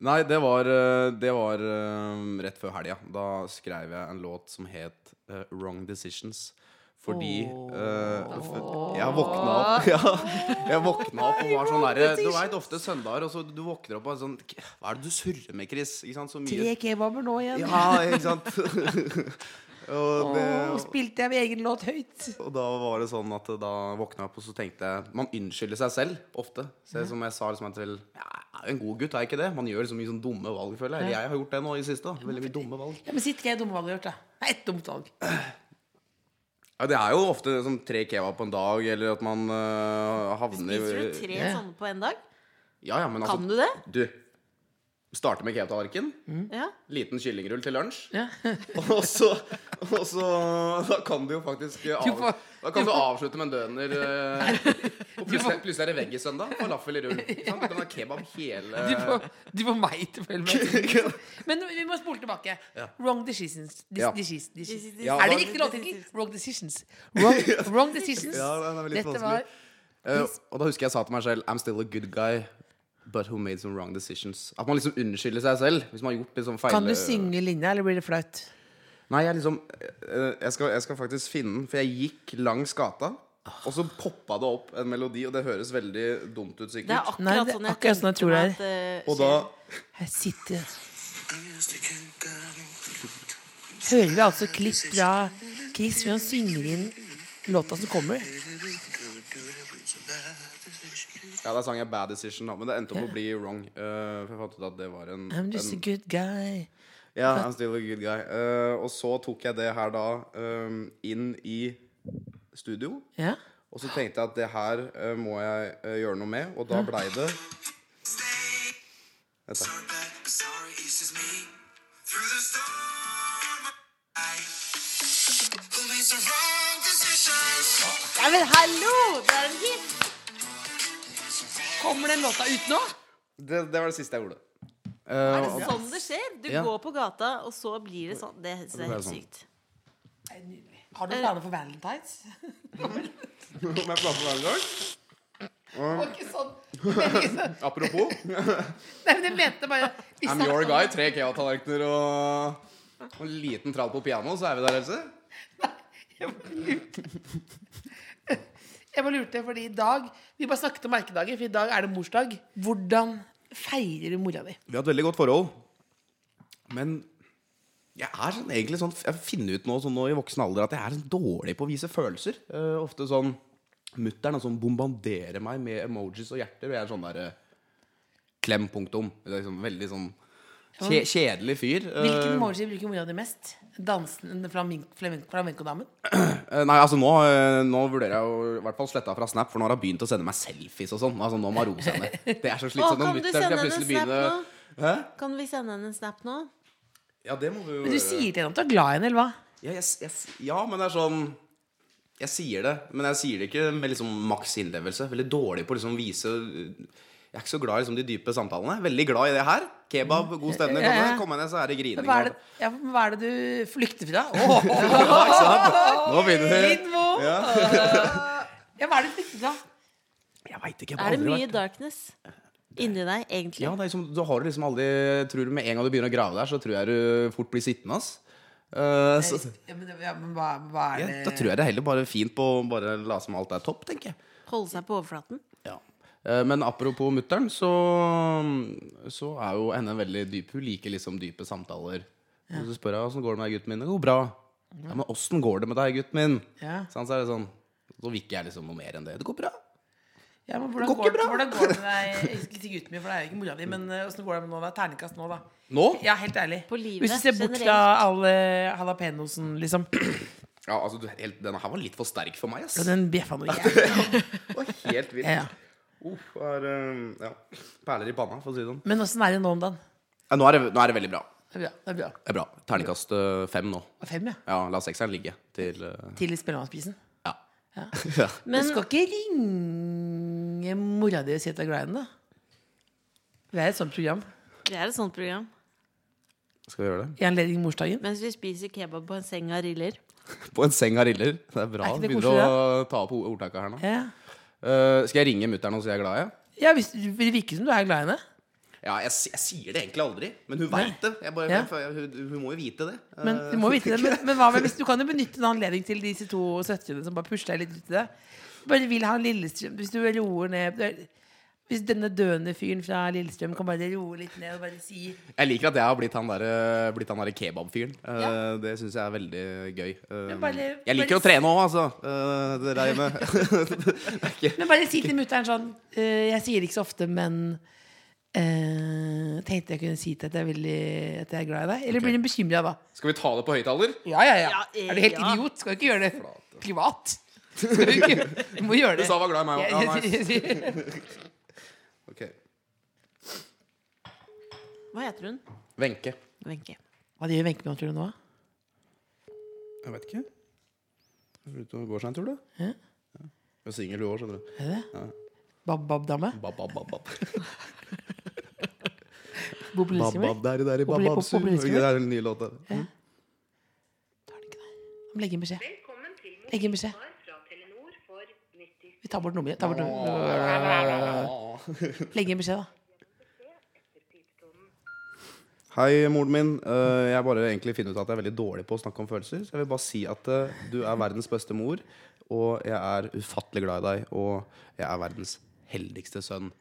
Nei, det var, eh, det var eh, rett før helga. Da skrev jeg en låt som het uh, Wrong Decisions. Fordi oh. uh, jeg våkna opp <laughs> ja, Jeg våkna opp og var sånn derre Du veit ofte søndager, og så du våkner opp og er sånn Hva er det du surrer med, Chris? Ikke sant? Så mye
Tre kebaber nå igjen.
Ja, ikke sant? <laughs> og, det,
Og spilte jeg min egen låt høyt.
og da var det sånn at da våkna jeg opp, og så tenkte jeg Man unnskylder seg selv ofte. Så som jeg sa liksom til ja, Jeg en god gutt, er jeg ikke det? Man gjør så mye sånn dumme valg, føler jeg. Jeg har gjort det nå i det siste. da. Veldig mye dumme valg.
Ja, men Si tre dumme valg du har gjort, da. Ett dumt valg. <clears throat>
Ja, det er jo ofte sånn tre kebab på en dag, eller at man uh, havner
Spiser du tre sånne på en dag?
Ja, ja, men altså
Kan du det?
Du, starte med kebabtallerken.
Ja.
Liten kyllingrull til lunsj.
Ja. <laughs>
Og så, og så Da kan du jo faktisk av,
Du får-
Da kan du avslutte med en døner. øh, <laughs> og plutselig, plutselig er det veggisøndag. Falafel i rull. <laughs> Sant? Du kan ha kebab hele
Du får, du får meg til å følge med. Men vi må spole tilbake. Wrong decisions. Dis,
Ja.
decisions, decisions.
Ja,
er det riktig låttittel? Wrong decisions. Wrong, wrong decisions.
Ja, den er
Dette
vanskelig.
var
uh, og da husker jeg sa til meg selv I'm still a good guy, but who made some wrong decisions. At man liksom unnskylder seg selv hvis man har gjort liksom feil
Kan du synge linja, eller blir det flaut?
Nei, jeg liksom eh, jeg skal, jeg skal faktisk finne den, for jeg gikk langs gata. Og så poppa det opp en melodi, og det høres veldig dumt ut,
Det er akkurat
Nei, det er
sånn jeg
akkurat sånn jeg tror det er.
at,
Og
eh,
da.
Her sitter Hører vi altså klipp fra Chris før han synger inn låta som kommer.
Ja, da sang jeg 'Bad Decision', da, men det endte opp å bli 'Wrong'. Uh, for jeg fant ut at det var en,
I'm just a good guy.
Ja, I'm still a good guy. Uh, og så tok jeg det her da um, inn i studio.
Ja.
Og så tenkte jeg at det her uh, må jeg uh, gjøre noe med, og da blei det Dette.
Ja, men hallo! Det er en hit!
Kommer den låta ut nå?
Det, det var det siste jeg gjorde. Uh,
Er det sånn det skjer? Du
Ja.
går på gata, og så blir det sånn. Det, det er helt
sånn.
sykt.
Nei, nydelig. Har du planer for Valentines?
Om jeg planer for
valentines? Var ikke sånn. Men. <laughs>
Apropos,
Nei, men jeg mente bare
I'm your guy. Tre Kea-tallerkener og, og en liten trall på piano, så er vi der, Else.
Jeg bare. Jeg bare lurte, fordi i dag Vi bare snakket om merkedager, for i dag er det morsdag. Hvordan feirer du mora di?
Vi har et veldig godt forhold. Men jeg er sånn, egentlig sånn Jeg finner ut nå, sånn nå i voksen alder at jeg er sånn dårlig på å vise følelser. Uh, ofte sånn Mutter'n sånn bombarderer meg med emojis og hjerter, og jeg er sånn derre Klem, punktum. Liksom veldig sånn kje, kjedelig fyr. Eh,
Hvilken emoji bruker mora di mest? Dansen flamenco-damen? <clears throat>
Eh, Nei, altså nå, eh, nå vurderer jeg å i hvert fall slette fra Snap, for nå har hun begynt å sende meg selfies og sånn. Altså Nå må hun roe seg ned. Det er så slitsomt.
Å, kan du sende henne
en
Snap nå?
Hæ?
Kan vi sende henne en snap nå?
Ja, det må vi jo
Men du sier til henne at du er glad i henne, eller hva?
Ja, jeg, jeg, ja, men det er sånn Jeg sier det, men jeg sier det ikke med liksom maks innlevelse. Veldig dårlig på å liksom vise Jeg er ikke så glad i liksom de dype samtalene. Veldig glad i det her. Kebab, god stemning.
Ja, ja.
Kom ned, så er det grining.
Hva er det, ja, hva er det du flykter fra?
Nå begynner det.
Lindmo!
Ja. <laughs>
Ja, hva er det du flykter fra?
Jeg veit ikke. jeg
Er det mye
vært-
darkness inni deg, egentlig?
Ja, det er liksom, du har liksom aldri Tror du Med en gang du begynner å grave der, så tror jeg du fort blir sittende. ass. Uh, så,
Ja, men, ja, men hva, hva er
ja, da tror jeg det er heller bare fint på å bare la som alt er topp, tenker jeg.
Holde seg på overflaten?
Ja. Eh, Men apropos mutter'n, så, så er jo henne veldig dyp. Hun liker liksom dype samtaler. Ja. så spør jeg åssen går det med deg, gutten min. Det går bra. Ja, Men åssen går det med deg, gutten min?
Ja.
Så er det sånn Så vil ikke jeg liksom noe mer enn det. Det går bra.
Ja, men hvordan
Går
går,
ikke bra.
hvordan går det med deg Jeg skal ikke si gutten min, for det er jo ikke mora di, men eh, åssen går det med nå? da? Terningkast nå, da.
Nå?
Ja, helt ærlig.
På livet,
Hvis du ser bort fra alle halapenosen, liksom.
Ja, altså, du, helt, denne her var litt for sterk for meg, ass.
Ja, den bjeffa noe <laughs> jævlig.
Helt vilt.
Ja.
Uff, det er, eh, ja. Perler i panna, for å si det sånn.
Men åssen er det nå om dagen?
Ja, nå, er det, nå er det veldig bra.
Det er bra. Det er bra.
Det er bra. Terningkast eh, fem nå.
Fem, ja.
Ja, la sekseren ligge til uh...
Til Spellemannsprisen.
Ja.
Ja. <laughs>
Men
Du skal ikke ringe mora di og si at du er glad i henne, da? Det er et sånt program.
det er et sånt program.
Skal vi gjøre det?
I anledning morsdagen.
Mens vi spiser kebab på en seng av riller. <laughs>
På en seng av riller. Det er bra.
Er ikke det
Begynner å ta opp ordtaket her nå.
Ja.
Eh, skal jeg ringe mutter'n og si jeg er glad i henne?
ja, hvis, Det virker som du er glad i henne.
Ja, jeg, jeg sier det egentlig aldri, men hun veit det. Jeg bare,
Ja.
jeg, hun, hun må jo vite det.
Men
Eh,
du må vite det. Men, men hva med hvis <laughs> du kan jo benytte en anledning til disse to søstrene som bare pusher deg litt ut i det. Bare vil ha Lillestrøm Hvis du roer ned Hvis denne døende fyren fra Lillestrøm kan bare roe litt ned og bare si
Jeg liker at jeg har blitt han der, der kebabfyren. Eh, Det syns jeg er veldig gøy. Eh,
bare-
jeg liker
bare
å trene òg, altså. Eh, det der med <laughs> Det er ikke-
Men bare si til mutter'n sånn eh, Jeg sier det ikke så ofte, men eh, tenkte jeg kunne si til at jeg, er veldig, at jeg er glad i deg. Eller blir hun bekymra da?
Skal vi ta det på høyttaler?
Ja, ja, ja.
Ja, eh,
Er du helt
ja.
idiot? Skal du ikke gjøre det privat? <laughs> Skal du, ikke? du må gjøre
Du
det.
sa var glad i meg <laughs>
Ja,
òg. Ja,
ja,
nice.
ja.
Ok.
Hva heter hun?
Wenche.
Wenche.
Hva gjør Wenche med tror du nå?
Jeg vet ikke. Er du ute og går seg en tur, du?
Ja.
Du er singel du òg, skjønner du.
Er det Ja. Bab-bab-dame?
Bab, bab, bab, bab. <laughs>
Bor på
Bab,
Lillestrøm?
bab, der, der,
På
bab,
på- på
bab,
Lillestrøm?
Det er den nye låta.
Tar den ikke der. Legg inn beskjed. Legg inn beskjed. Vi tar bort nummeret. <laughs> Legg inn beskjed, da.
Hei, moren min. Eh, jeg bare egentlig finner ut at jeg er veldig dårlig på å snakke om følelser. Så jeg vil bare si at eh, du er verdens beste mor, og jeg er ufattelig glad i deg. Og jeg er verdens heldigste sønn.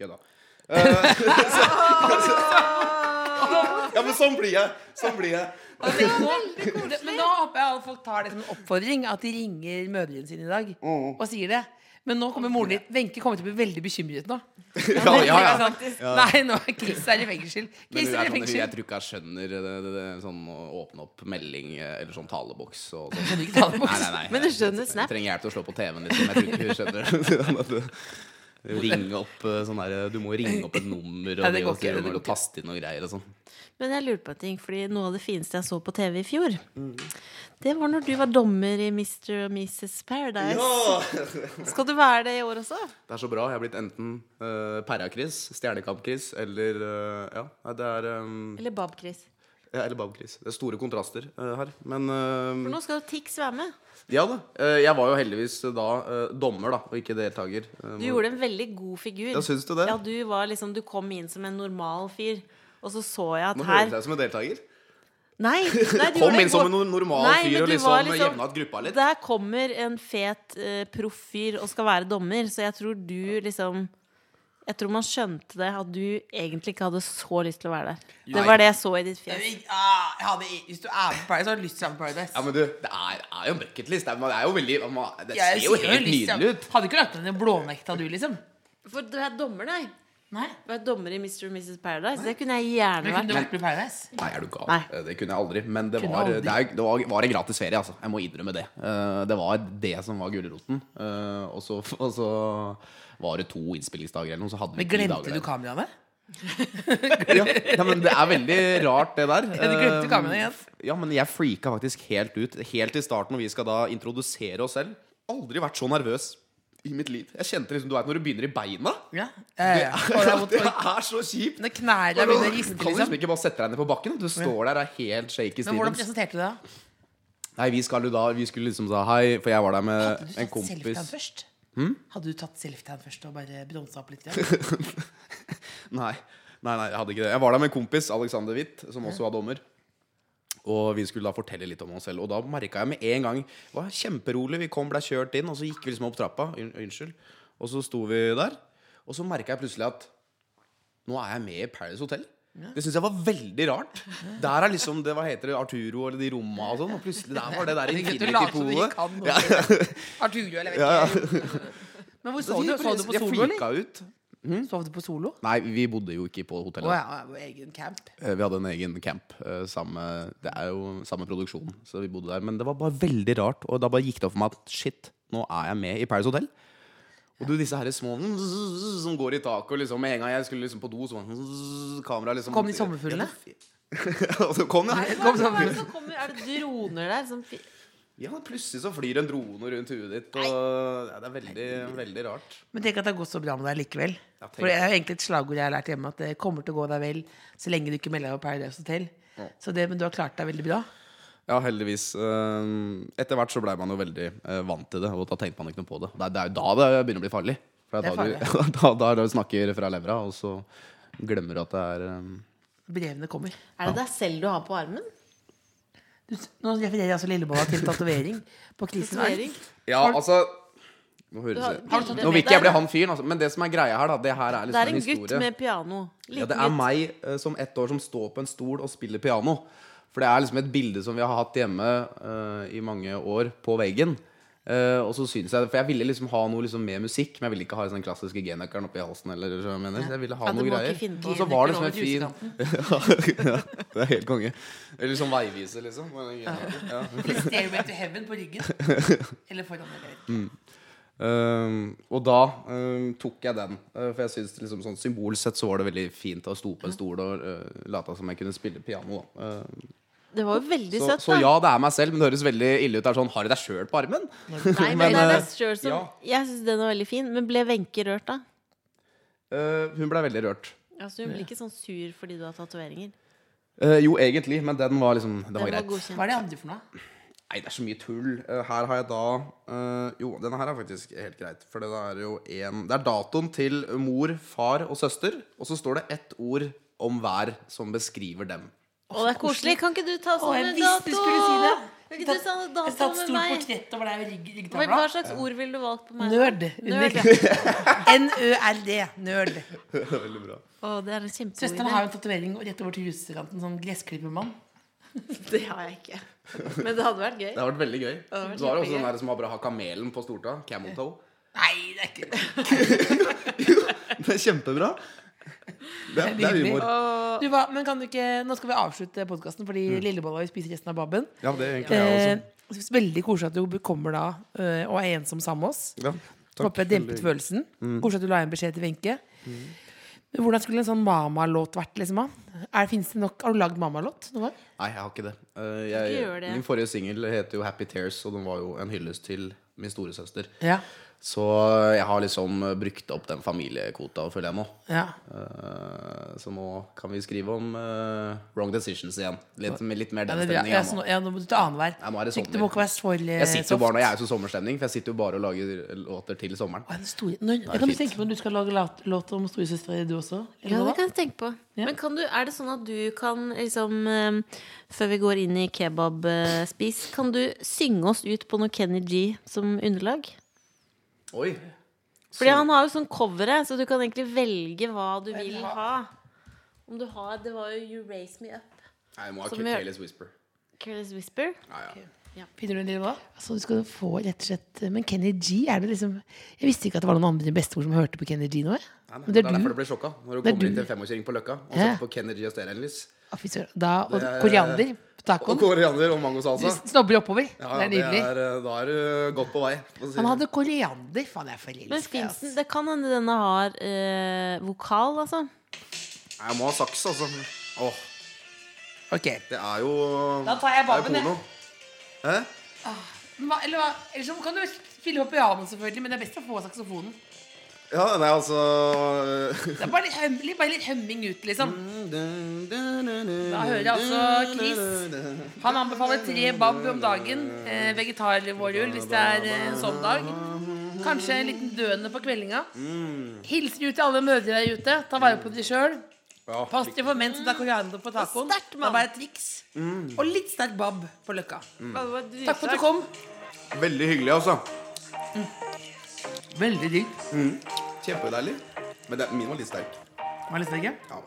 Kødda. Eh, <laughs> <laughs> ja, men sånn blir jeg. Sånn blir jeg.
Men da håper jeg at folk tar det som en oppfordring, at de ringer mødrene sine i dag og sier det. Men nå kommer moren din Wenche kommer til å bli veldig bekymret nå. <laughs>
Ja, ja, <laughs> ja.
Nei, nå er Chris er i fengsel.
Men
Chris er i
sånn, jeg tror ikke jeg skjønner det, det, det, sånn å åpne opp melding eh, eller sånn taleboks og sånn. Nei, nei, nei.
Men du skjønner Snap?
Jeg trenger hjelp til å slå på TV-en, liksom. Jeg tror ikke hun skjønner <laughs> Ringe opp eh, sånn der, Du må ringe opp et nummer og,
Nei, det går
og,
ikke, det går
og taste inn noe greier og sånn.
Men jeg lurer på en ting, fordi noe av det fineste jeg så på TV i fjor, det var når du var dommer i Mr. og Mrs. Paradise. <laughs> Skal du være det i år også?
Det er så bra. Jeg har blitt enten uh, Perra-Chris, Stjernekamp-Chris eller uh, Ja, det er um,
Eller Bab-Chris?
Ja, Eller Bab-Chris. Det er store kontraster uh, her. Men eh,
For nå skal jo Tix være med.
ja da. Eh, jeg var jo heldigvis da dommer, da, og ikke deltaker.
Du gjorde en veldig god figur.
Ja, syns du det?
Ja, du var liksom Du kom inn som en normal fyr. Og så så jeg at
Nå
her
høres jeg ut som en deltaker.
Nei, nei du <laughs>
Kom inn som en normal
Nei,
fyr og
liksom,
liksom,
var
jevna ut gruppa litt.
Der kommer en fet uh, proff fyr og skal være dommer, så jeg tror du liksom Jeg tror man skjønte det, at du egentlig ikke hadde så lyst til å være der. Det var det jeg så i ditt fjes.
vil- ah, jeg hadde, hvis du er med Paradise, så har du lyst til å være med på Paradise.
Ja, men du, det er, er jo bucketlist. Det er, det er jo veldig man- Det ser jo helt
lyst
nydelig ut.
Hadde ikke lagt deg ned blånekta, du, liksom.
For du er dommer, nei.
Nei.
Du er dommer i Mr. og Mrs. Paradise. Det kunne jeg gjerne
Men
vært.
vært med Paradise?
Nei, er du gal?
Nei.
Eh, Det kunne jeg aldri. Men det var,
aldri.
det, er, det var, var en gratis ferie, altså. Jeg må innrømme det. Uh, Det var det som var gulroten. Uh, Og så, og så var det to innspillingsdager eller noe, så hadde vi
Men glemte
dager
du
der.
kameraene?
ja, ja, men det er veldig rart, det der.
Ja, du glemte kameraet igjen.
Eh, Ja, men jeg freaka faktisk helt ut. Helt i starten, når vi skal da introdusere oss selv. Aldri vært så nervøs i mitt liv. Jeg kjente liksom, du vet når du begynner i beina.
Ja. Og det er
Det <laughs> er så kjipt.
Når knærne
Du
begynner å
kan
riste,
liksom
liksom.
ikke bare sette deg ned på bakken. Du står der og er helt shaky
Men hvordan presenterte du det?
Nei, vi da Vi skulle liksom sa hei, for jeg var der med
Hadde du
en
tatt
kompis.
selfie-tan først? Hadde du tatt selfie-tan først og bare bronsa opp litt? <laughs>
Nei. Nei, nei, jeg hadde ikke det. Jeg var der med en kompis, Alexander Witt, som også var dommer. Og vi skulle da fortelle litt om oss selv. Og da merka jeg med en gang Det var kjemperolig. Vi kom, ble kjørt inn, og så gikk vi liksom opp trappa. Unnskyld. Og så sto vi der. Og så merka jeg plutselig at nå er jeg med i Paradise Hotel. Det syns jeg var veldig rart. Der er liksom det, hva heter det, Arturo eller de romma og sånn. Og plutselig der var det der Infinity-polet. Ja. <laughs>
Arturo, eller vet
Ja,
ikke. Men hvor så du? Så du på solo, eller?
ut.
Sov du på solo?
Nei, vi bodde jo ikke på
hotellet.
hotellet.
ja, egen camp.
Eh, Vi hadde en egen camp. eh, Samme, det er jo samme produksjon, så vi bodde der. Men det var bare veldig rart. Og da bare gikk det opp for meg at shit, nå er jeg med i Paris Hotel. Og du, disse her små som går i taket, og liksom med en gang jeg skulle liksom på do, så kamera liksom
Kom de sommerfuglene? <laughs>
Og kom, ja.
Kom
Hva
sånn.
er det som kommer? Er det droner der som
ja, plutselig så flyr en drone rundt huet ditt, og ja, det er veldig, veldig rart.
Men tenk at det har gått så bra med deg likevel.
Ja.
For det er jo egentlig et slagord jeg har lært hjemme, at det kommer til å gå deg vel så lenge du ikke melder deg på Paradise Hotel. Så det, men du har klart deg veldig bra.
Ja, heldigvis. eh, Etter hvert så blei man jo veldig eh, vant til det, og da tenkte man ikke noe på det. Det er, det er jo da det begynner å bli farlig. For
Det er
da, du, <laughs> da, da du snakker fra levra, og så glemmer du at det er um...
Brevene kommer.
Er det deg selv du har på armen?
Du, nå refererer altså Lillebolla til tatovering på <laughs> Krisen
Ja, altså Nå
har-
det Nå vil ikke jeg bli han fyren, altså, men det som er greia her, da Det her er
Det
liksom
er en
en
gutt med piano.
Ja, det er
gutt.
meg eh, som ett år som står på en stol og spiller piano. For det er liksom et bilde som vi har hatt hjemme uh, i mange år, på veggen. Uh, og så synes jeg For jeg ville liksom ha noe liksom med musikk, men jeg ville ikke ha den klassiske G-nøkkelen oppi halsen. Eller, så jeg, mener. Så jeg ville ha
Ja,
noe greier. Og så var det som en fin <laughs> ja, Det er helt konge. Eller sånn veivise, liksom. Ja.
Eller <laughs> Stairway to Heaven på ryggen. <laughs> Eller foran. Eller.
Mm. Um, og da um, tok jeg den. Uh, for jeg synes liksom sånn Symbolsett så var det veldig fint å stå på en stol og uh, late som jeg kunne spille piano. Da.
Det var jo veldig
så,
søtt,
så
da.
ja, det er meg selv, men det høres veldig ille ut. Det er sånn, Har du deg sjøl på armen?
Nei, <laughs> men,
Men,
det er
eh,
deg som
ja.
Jeg syns den var veldig fin. Men ble Wenche rørt, da?
Uh, hun ble veldig rørt.
Altså, hun blir ikke sånn sur fordi du har tatoveringer.
Uh, jo, egentlig, men den var liksom Det
Den
var
var
greit.
godkjent.
Hva er det andre for noe?
Nei, det er så mye tull. Uh, her har jeg da uh, Jo, denne her er faktisk helt greit. For det er jo én Det er datoen til mor, far og søster. Og så står det ett ord om hver som beskriver dem.
Å, det er koselig. Kan ikke du ta sånn
jeg du
dato?
skulle si det.
Kan ikke du ta
Jeg har
dato
tatt
med
stort portrett over deg ved ryggtavla.
Hva slags ord ville du valgt på meg?
Nerd.
Nerd,
N-ø-r-d. Nerd. <laughs>
Veldig bra.
Å, det er en kjempegod
Søsteren har jo en tatovering rett over trusekanten. Sånn gressklippermann. <laughs>
Det har jeg ikke. Men det hadde vært gøy.
Det hadde vært veldig gøy.
Du vært
var også den der som har bare har kamelen på stortå. Camel toe.
Nei, det er ikke det. <laughs>
Det er kjempebra. Det det er humor.
Du, hva, men kan du ikke, Nå skal vi avslutte podkasten, fordi Lillebolla vil spise resten av babben.
Ja, det er egentlig jeg
Eh,
også.
jeg synes Veldig koselig at du kommer da eh, og er ensom sammen med oss.
Ja, takk.
Håper jeg dempet følelsen. Koselig at du la igjen beskjed til Wenche. Men Hvordan skulle en sånn Mama-låt vært? liksom? Er, det nok, Har du lagd Mama-låt? noen gang?
Nei, jeg har ikke det.
Uh,
jeg,
ikke det.
min forrige singel heter jo Happy Tears, og den var jo en hyllest til min storesøster.
Ja.
Så jeg har liksom brukt opp den familiekvota, føler jeg nå.
ja.
Uh, så nå kan vi skrive om uh, Wrong Decisions igjen. Litt, med litt mer den
er
stemninga
Ja,
nå.
ja, nå må du ta annenhver.
Ja, nå er det sommer.
Må ikke være for eh,
Jeg sitter jo bare, nå- jeg er jo så sommerstemning, for jeg sitter jo bare og lager låter til sommeren.
Å, store, når, jeg kan
fint.
tenke på om du skal lage låt, låt om storesøstera du også? Eller
Ja, det kan jeg tenke på.
Ja.
Men kan du, er det sånn at du kan liksom eh, Før vi går inn i kebabspis, kan du synge oss ut på noe Kenny G som underlag?
Oi!
Fordi han har jo sånn covere, så du kan egentlig velge hva du vil ha. Om du har Det var jo You Raise Me Up.
Nei, jeg må ha Careless Whisper.
Careless Whisper.
Ja, ja.
Finner du å lure hva? Altså, du skal få rett og slett Men Kenny G, er det liksom Jeg visste ikke at det var noen andre bestemor som hørte på Kenny G nå. jeg.
Nei, nei, det
det
er
er
derfor
du.
ble sjokka når du
Det er
kommer inn til en femårskjøring på Løkka og
Ja.
setter på Kennedy og
søren. Da, og
er-
koriander på
Og koriander og mangosalsa.
Du snobber oppover.
Ja,
det er nydelig.
er, eh, da er du godt på vei. si
Han hadde koriander. Faen, jeg er
Men
forelska.
Det kan hende denne har eh, vokal, altså.
Jeg må ha saks, altså. Åh,
Ok.
det er jo
Da tar jeg
det
babben, jeg.
Hæ?
Ah, eller hva? Ellers så kan du spille på piano, selvfølgelig, men det er best å få saksofonen.
Ja, nei, altså <laughs>
Det er bare litt, høm, bare litt hømming ut, liksom. Da hører jeg altså Chris. Han anbefaler tre babb om dagen. Eh, Vegetarvårjul hvis det er eh, en sånn dag. Kanskje en liten døende på kveldinga. Hilsen ut til alle mødre der ute. Ta vare på dere sjøl.
Ja,
Pass dere for menn som tar koriander på tacoen.
Sterkt,
Det
mann.
er bare et triks. Og litt sterk babb på løkka. Takk for at du kom.
Veldig hyggelig, altså.
Veldig digg.
Kjempedeilig. Men det, min var litt sterk.
Var litt sterk?
Ja.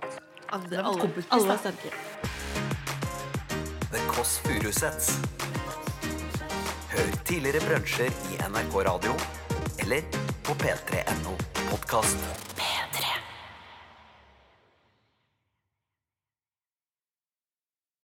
Alle,
var
alle, alle er sterke.
The Kåss Furuseths. Hør tidligere brunsjer i NRK Radio eller på p3.no podkast.